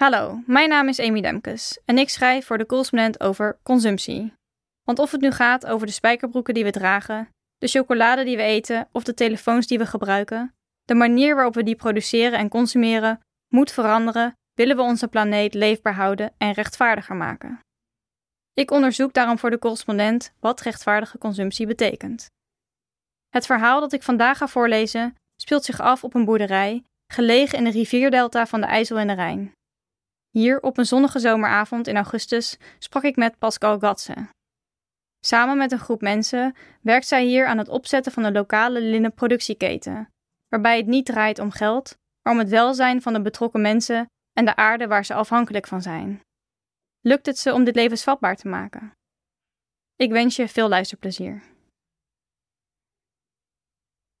Hallo, mijn naam is Amy Demkes en ik schrijf voor de correspondent over consumptie. Want of het nu gaat over de spijkerbroeken die we dragen, de chocolade die we eten of de telefoons die we gebruiken, de manier waarop we die produceren en consumeren moet veranderen, willen we onze planeet leefbaar houden en rechtvaardiger maken. Ik onderzoek daarom voor de correspondent wat rechtvaardige consumptie betekent. Het verhaal dat ik vandaag ga voorlezen speelt zich af op een boerderij gelegen in de rivierdelta van de IJssel en de Rijn. Hier op een zonnige zomeravond in augustus sprak ik met Pascal Gatse. Samen met een groep mensen werkt zij hier aan het opzetten van een lokale linnenproductieketen, waarbij het niet draait om geld, maar om het welzijn van de betrokken mensen en de aarde waar ze afhankelijk van zijn. Lukt het ze om dit levensvatbaar te maken? Ik wens je veel luisterplezier.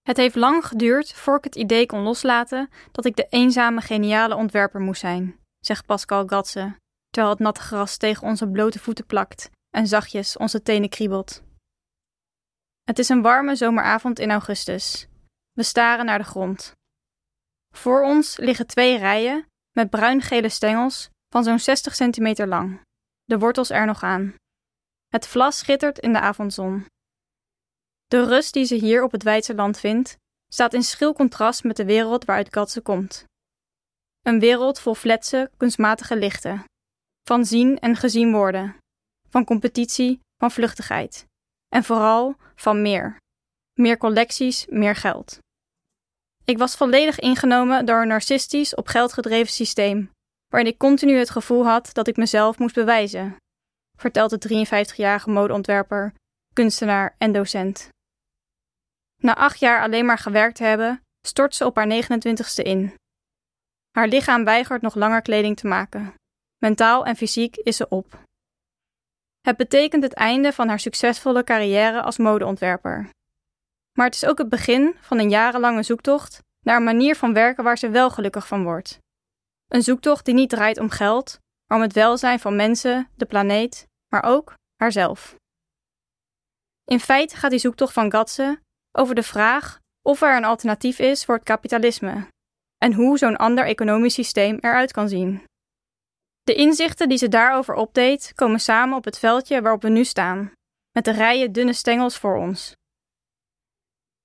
Het heeft lang geduurd voor ik het idee kon loslaten dat ik de eenzame geniale ontwerper moest zijn, zegt Pascal Gatse, terwijl het natte gras tegen onze blote voeten plakt en zachtjes onze tenen kriebelt. Het is een warme zomeravond in augustus. We staren naar de grond. Voor ons liggen twee rijen met bruin-gele stengels van zo'n 60 centimeter lang. De wortels er nog aan. Het vlas schittert in de avondzon. De rust die ze hier op het Weidse land vindt, staat in schril contrast met de wereld waaruit Gatse komt. Een wereld vol fletse, kunstmatige lichten. Van zien en gezien worden. Van competitie, van vluchtigheid. En vooral van meer. Meer collecties, meer geld. Ik was volledig ingenomen door een narcistisch, op geld gedreven systeem, waarin ik continu het gevoel had dat ik mezelf moest bewijzen, vertelt de 53-jarige modeontwerper, kunstenaar en docent. Na acht jaar alleen maar gewerkt te hebben, stort ze op haar 29ste in. Haar lichaam weigert nog langer kleding te maken. Mentaal en fysiek is ze op. Het betekent het einde van haar succesvolle carrière als modeontwerper. Maar het is ook het begin van een jarenlange zoektocht naar een manier van werken waar ze wel gelukkig van wordt. Een zoektocht die niet draait om geld, maar om het welzijn van mensen, de planeet, maar ook haarzelf. In feite gaat die zoektocht van Gatse over de vraag of er een alternatief is voor het kapitalisme en hoe zo'n ander economisch systeem eruit kan zien. De inzichten die ze daarover opdeed komen samen op het veldje waarop we nu staan, met de rijen dunne stengels voor ons.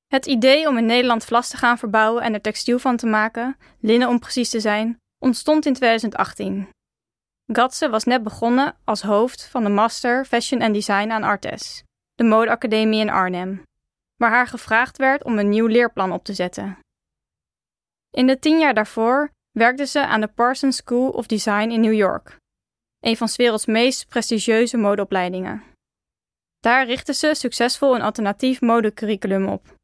Het idee om in Nederland vlas te gaan verbouwen en er textiel van te maken, linnen om precies te zijn, ontstond in 2018. Gatse was net begonnen als hoofd van de Master Fashion and Design aan Artes, de modeacademie in Arnhem, waar haar gevraagd werd om een nieuw leerplan op te zetten. In de tien jaar daarvoor werkte ze aan de Parsons School of Design in New York, een van 's werelds meest prestigieuze modeopleidingen. Daar richtte ze succesvol een alternatief modecurriculum op.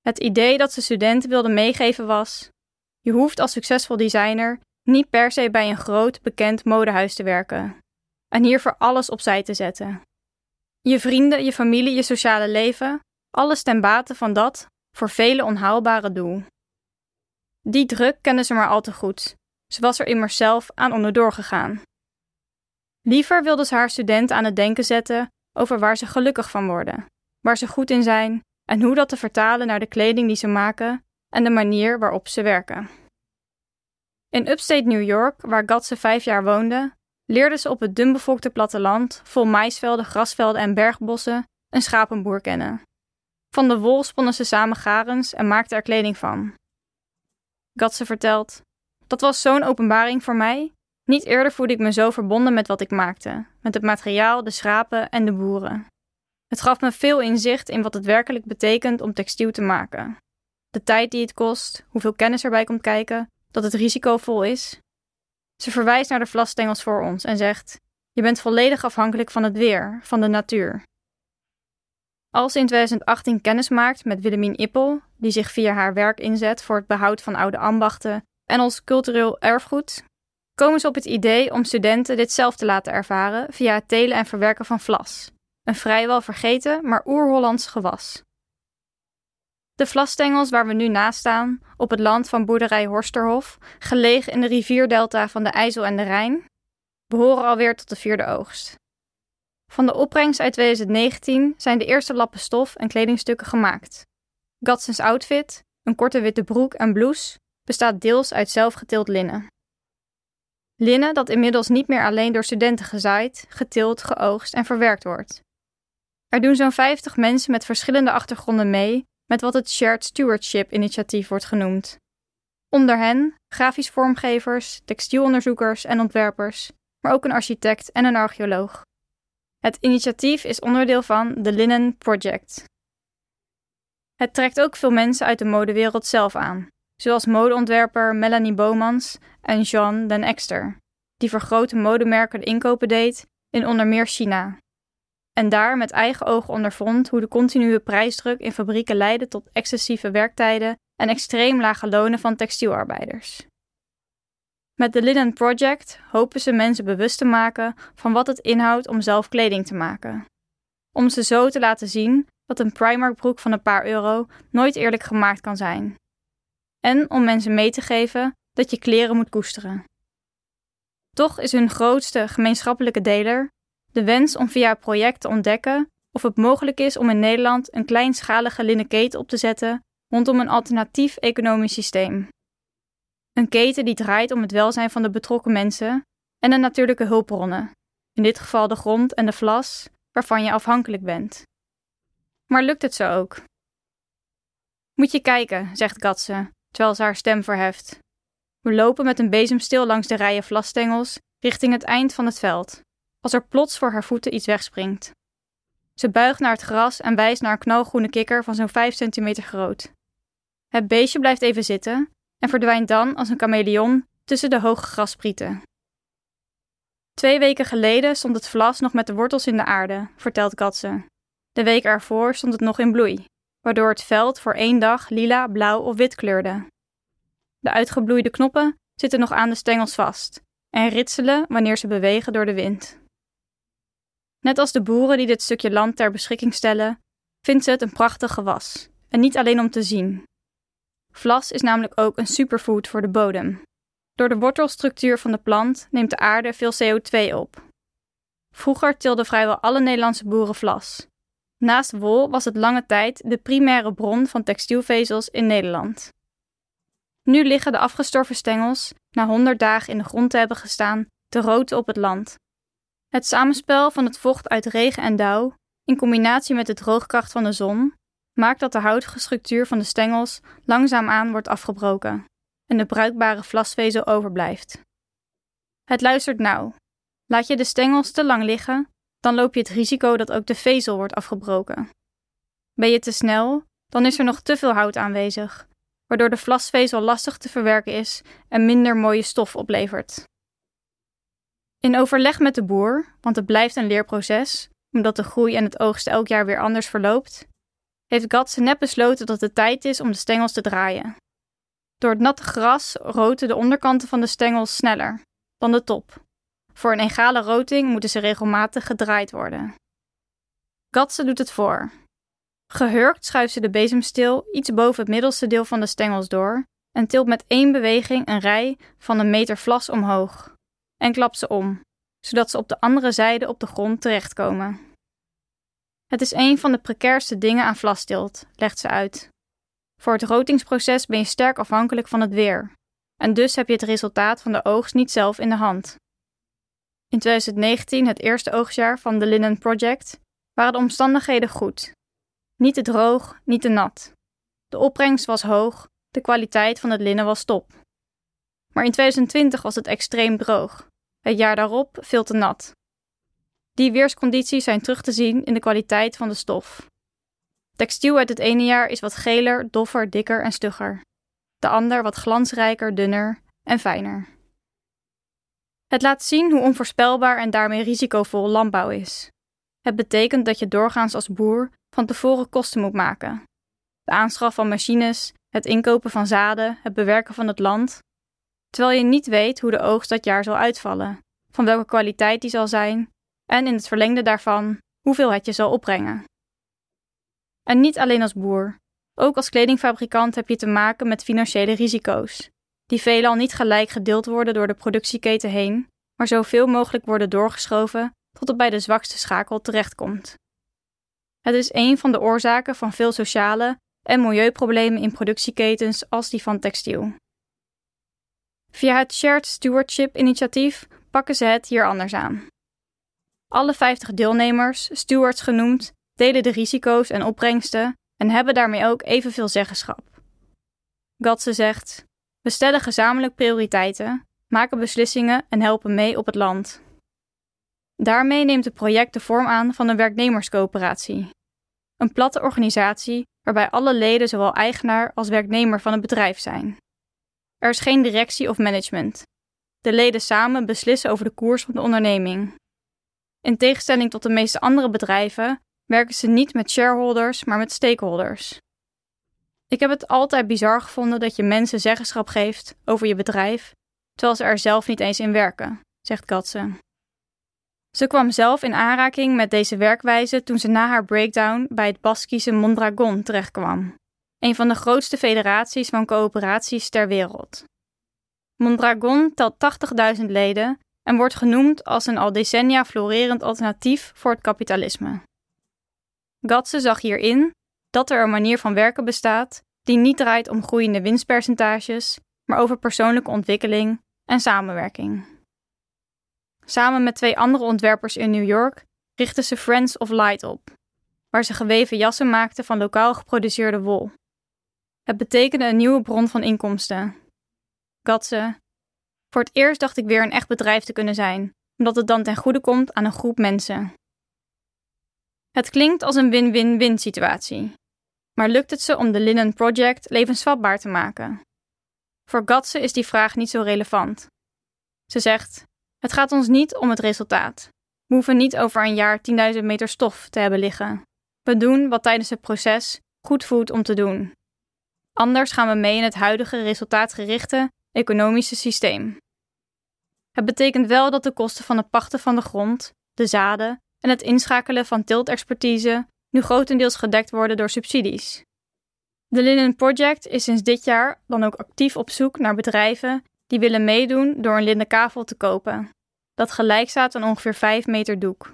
Het idee dat ze studenten wilde meegeven was: je hoeft als succesvol designer niet per se bij een groot, bekend modehuis te werken en hiervoor alles opzij te zetten. Je vrienden, je familie, je sociale leven, alles ten bate van dat voor velen onhaalbare doel. Die druk kende ze maar al te goed. Ze was er immers zelf aan onderdoor gegaan. Liever wilde ze haar student aan het denken zetten over waar ze gelukkig van worden, waar ze goed in zijn en hoe dat te vertalen naar de kleding die ze maken en de manier waarop ze werken. In upstate New York, waar Gatse vijf jaar woonde, leerde ze op het dunbevolkte platteland, vol maisvelden, grasvelden en bergbossen, een schapenboer kennen. Van de wol sponnen ze samen garens en maakten er kleding van. Gatse vertelt: Dat was zo'n openbaring voor mij. Niet eerder voelde ik me zo verbonden met wat ik maakte, met het materiaal, de schapen en de boeren. Het gaf me veel inzicht in wat het werkelijk betekent om textiel te maken. De tijd die het kost, hoeveel kennis erbij komt kijken, dat het risicovol is. Ze verwijst naar de vlasstengels voor ons en zegt: Je bent volledig afhankelijk van het weer, van de natuur. Als ze in 2018 kennis maakt met Willemien Ippel, die zich via haar werk inzet voor het behoud van oude ambachten en ons cultureel erfgoed, komen ze op het idee om studenten dit zelf te laten ervaren via het telen en verwerken van vlas, een vrijwel vergeten maar oer-Hollands gewas. De vlasstengels waar we nu naast staan, op het land van boerderij Horsterhof, gelegen in de rivierdelta van de IJssel en de Rijn, behoren alweer tot de vierde oogst. Van de opbrengst uit 2019 zijn de eerste lappen stof en kledingstukken gemaakt. Gatsens outfit, een korte witte broek en blouse, bestaat deels uit zelfgetild linnen. Linnen dat inmiddels niet meer alleen door studenten gezaaid, geteeld, geoogst en verwerkt wordt. Er doen zo'n 50 mensen met verschillende achtergronden mee met wat het Shared Stewardship Initiatief wordt genoemd. Onder hen grafisch vormgevers, textielonderzoekers en ontwerpers, maar ook een architect en een archeoloog. Het initiatief is onderdeel van The Linen Project. Het trekt ook veel mensen uit de modewereld zelf aan, zoals modeontwerper Melanie Bomans en Jean Den Exter, die voor grote modemerken de inkopen deed in onder meer China. En daar met eigen ogen ondervond hoe de continue prijsdruk in fabrieken leidde tot excessieve werktijden en extreem lage lonen van textielarbeiders. Met de Linen Project hopen ze mensen bewust te maken van wat het inhoudt om zelf kleding te maken. Om ze zo te laten zien dat een Primark broek van een paar euro nooit eerlijk gemaakt kan zijn. En om mensen mee te geven dat je kleren moet koesteren. Toch is hun grootste gemeenschappelijke deler de wens om via het project te ontdekken of het mogelijk is om in Nederland een kleinschalige linnen keten op te zetten rondom een alternatief economisch systeem. Een keten die draait om het welzijn van de betrokken mensen en de natuurlijke hulpbronnen, in dit geval de grond en de vlas, waarvan je afhankelijk bent. Maar lukt het zo ook? Moet je kijken, zegt Katze, terwijl ze haar stem verheft. We lopen met een bezemstil langs de rijen vlasstengels richting het eind van het veld, als er plots voor haar voeten iets wegspringt. Ze buigt naar het gras en wijst naar een knalgroene kikker van zo'n 5 centimeter groot. Het beestje blijft even zitten en verdwijnt dan als een chameleon tussen de hoge grasprieten. Twee weken geleden stond het vlas nog met de wortels in de aarde, vertelt Katze. De week ervoor stond het nog in bloei, waardoor het veld voor één dag lila, blauw of wit kleurde. De uitgebloeide knoppen zitten nog aan de stengels vast en ritselen wanneer ze bewegen door de wind. Net als de boeren die dit stukje land ter beschikking stellen, vindt ze het een prachtig gewas. En niet alleen om te zien. Vlas is namelijk ook een superfood voor de bodem. Door de wortelstructuur van de plant neemt de aarde veel CO2 op. Vroeger tilden vrijwel alle Nederlandse boeren vlas. Naast wol was het lange tijd de primaire bron van textielvezels in Nederland. Nu liggen de afgestorven stengels, na 100 dagen in de grond te hebben gestaan, te roten op het land. Het samenspel van het vocht uit regen en dauw, in combinatie met de droogkracht van de zon, maakt dat de houtige structuur van de stengels langzaamaan wordt afgebroken en de bruikbare vlasvezel overblijft. Het luistert nauw. Laat je de stengels te lang liggen, dan loop je het risico dat ook de vezel wordt afgebroken. Ben je te snel, dan is er nog te veel hout aanwezig, waardoor de vlasvezel lastig te verwerken is en minder mooie stof oplevert. In overleg met de boer, want het blijft een leerproces, omdat de groei en het oogst elk jaar weer anders verloopt, heeft Gatse net besloten dat het tijd is om de stengels te draaien. Door het natte gras roten de onderkanten van de stengels sneller dan de top. Voor een egale roting moeten ze regelmatig gedraaid worden. Gatse doet het voor. Gehurkt schuift ze de bezemstil iets boven het middelste deel van de stengels door en tilt met één beweging een rij van een meter vlas omhoog en klapt ze om, zodat ze op de andere zijde op de grond terechtkomen. Het is een van de precairste dingen aan vlastilt, legt ze uit. Voor het rotingsproces ben je sterk afhankelijk van het weer, en dus heb je het resultaat van de oogst niet zelf in de hand. In 2019, het eerste oogstjaar van de Linen Project, waren de omstandigheden goed. Niet te droog, niet te nat. De opbrengst was hoog, de kwaliteit van het linnen was top. Maar in 2020 was het extreem droog. Het jaar daarop veel te nat. Die weerscondities zijn terug te zien in de kwaliteit van de stof. Textiel uit het ene jaar is wat geler, doffer, dikker en stugger. De ander wat glansrijker, dunner en fijner. Het laat zien hoe onvoorspelbaar en daarmee risicovol landbouw is. Het betekent dat je doorgaans als boer van tevoren kosten moet maken. De aanschaf van machines, het inkopen van zaden, het bewerken van het land, terwijl je niet weet hoe de oogst dat jaar zal uitvallen, van welke kwaliteit die zal zijn en in het verlengde daarvan hoeveel het je zal opbrengen. En niet alleen als boer, ook als kledingfabrikant heb je te maken met financiële risico's, die veelal niet gelijk gedeeld worden door de productieketen heen, maar zoveel mogelijk worden doorgeschoven tot het bij de zwakste schakel terechtkomt. Het is een van de oorzaken van veel sociale en milieuproblemen in productieketens als die van textiel. Via het Shared Stewardship initiatief pakken ze het hier anders aan. Alle 50 deelnemers, stewards genoemd, delen de risico's en opbrengsten en hebben daarmee ook evenveel zeggenschap. Gatse zegt: We stellen gezamenlijk prioriteiten, maken beslissingen en helpen mee op het land. Daarmee neemt het project de vorm aan van een werknemerscoöperatie. Een platte organisatie waarbij alle leden zowel eigenaar als werknemer van het bedrijf zijn. Er is geen directie of management. De leden samen beslissen over de koers van de onderneming. In tegenstelling tot de meeste andere bedrijven werken ze niet met shareholders, maar met stakeholders. Ik heb het altijd bizar gevonden dat je mensen zeggenschap geeft over je bedrijf, terwijl ze er zelf niet eens in werken, zegt Katze. Ze kwam zelf in aanraking met deze werkwijze toen ze na haar breakdown bij het Baskische Mondragon terechtkwam, een van de grootste federaties van coöperaties ter wereld. Mondragon telt 80.000 leden en wordt genoemd als een al decennia florerend alternatief voor het kapitalisme. Gatse zag hierin dat er een manier van werken bestaat die niet draait om groeiende winstpercentages, maar over persoonlijke ontwikkeling en samenwerking. Samen met twee andere ontwerpers in New York richtten ze Friends of Light op, waar ze geweven jassen maakten van lokaal geproduceerde wol. Het betekende een nieuwe bron van inkomsten. Gatse. Voor het eerst dacht ik weer een echt bedrijf te kunnen zijn, omdat het dan ten goede komt aan een groep mensen. Het klinkt als een win-win-win situatie. Maar lukt het ze om de Linen Project levensvatbaar te maken? Voor Gatse is die vraag niet zo relevant. Ze zegt: Het gaat ons niet om het resultaat. We hoeven niet over een jaar 10.000 meter stof te hebben liggen. We doen wat tijdens het proces goed voelt om te doen. Anders gaan we mee in het huidige resultaatgerichte economische systeem. Het betekent wel dat de kosten van het pachten van de grond, de zaden en het inschakelen van tiltexpertise nu grotendeels gedekt worden door subsidies. De Linden Project is sinds dit jaar dan ook actief op zoek naar bedrijven die willen meedoen door een linnen kavel te kopen, dat gelijk staat aan ongeveer 5 meter doek.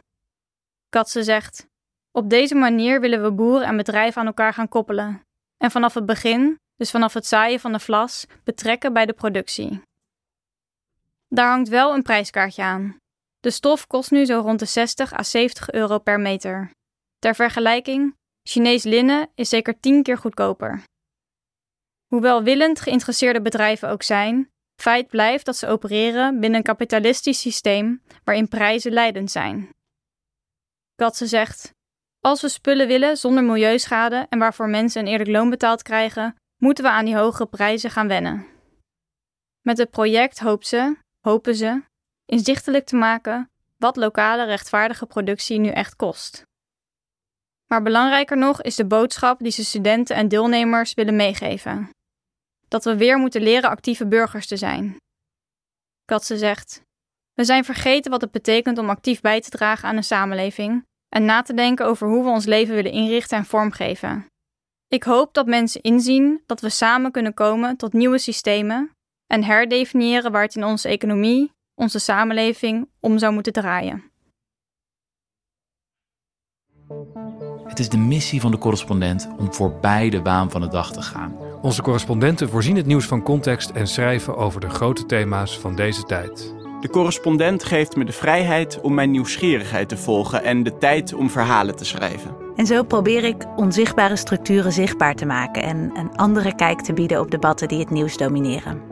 Katze zegt: Op deze manier willen we boeren en bedrijven aan elkaar gaan koppelen en vanaf het begin, dus vanaf het zaaien van de vlas, betrekken bij de productie. Daar hangt wel een prijskaartje aan. De stof kost nu zo rond de 60 à 70 euro per meter. Ter vergelijking, Chinees linnen is zeker 10 keer goedkoper. Hoewel willend geïnteresseerde bedrijven ook zijn, feit blijft dat ze opereren binnen een kapitalistisch systeem waarin prijzen leidend zijn. Katze zegt: Als we spullen willen zonder milieuschade en waarvoor mensen een eerlijk loon betaald krijgen, moeten we aan die hogere prijzen gaan wennen. Met het project hoopt ze, hopen ze, inzichtelijk te maken wat lokale rechtvaardige productie nu echt kost. Maar belangrijker nog is de boodschap die ze studenten en deelnemers willen meegeven: dat we weer moeten leren actieve burgers te zijn. Katze zegt: We zijn vergeten wat het betekent om actief bij te dragen aan een samenleving en na te denken over hoe we ons leven willen inrichten en vormgeven. Ik hoop dat mensen inzien dat we samen kunnen komen tot nieuwe systemen en herdefiniëren waar het in onze economie, onze samenleving om zou moeten draaien. Het is de missie van de correspondent om voorbij de waan van de dag te gaan. Onze correspondenten voorzien het nieuws van context en schrijven over de grote thema's van deze tijd. De correspondent geeft me de vrijheid om mijn nieuwsgierigheid te volgen en de tijd om verhalen te schrijven. En zo probeer ik onzichtbare structuren zichtbaar te maken en een andere kijk te bieden op debatten die het nieuws domineren.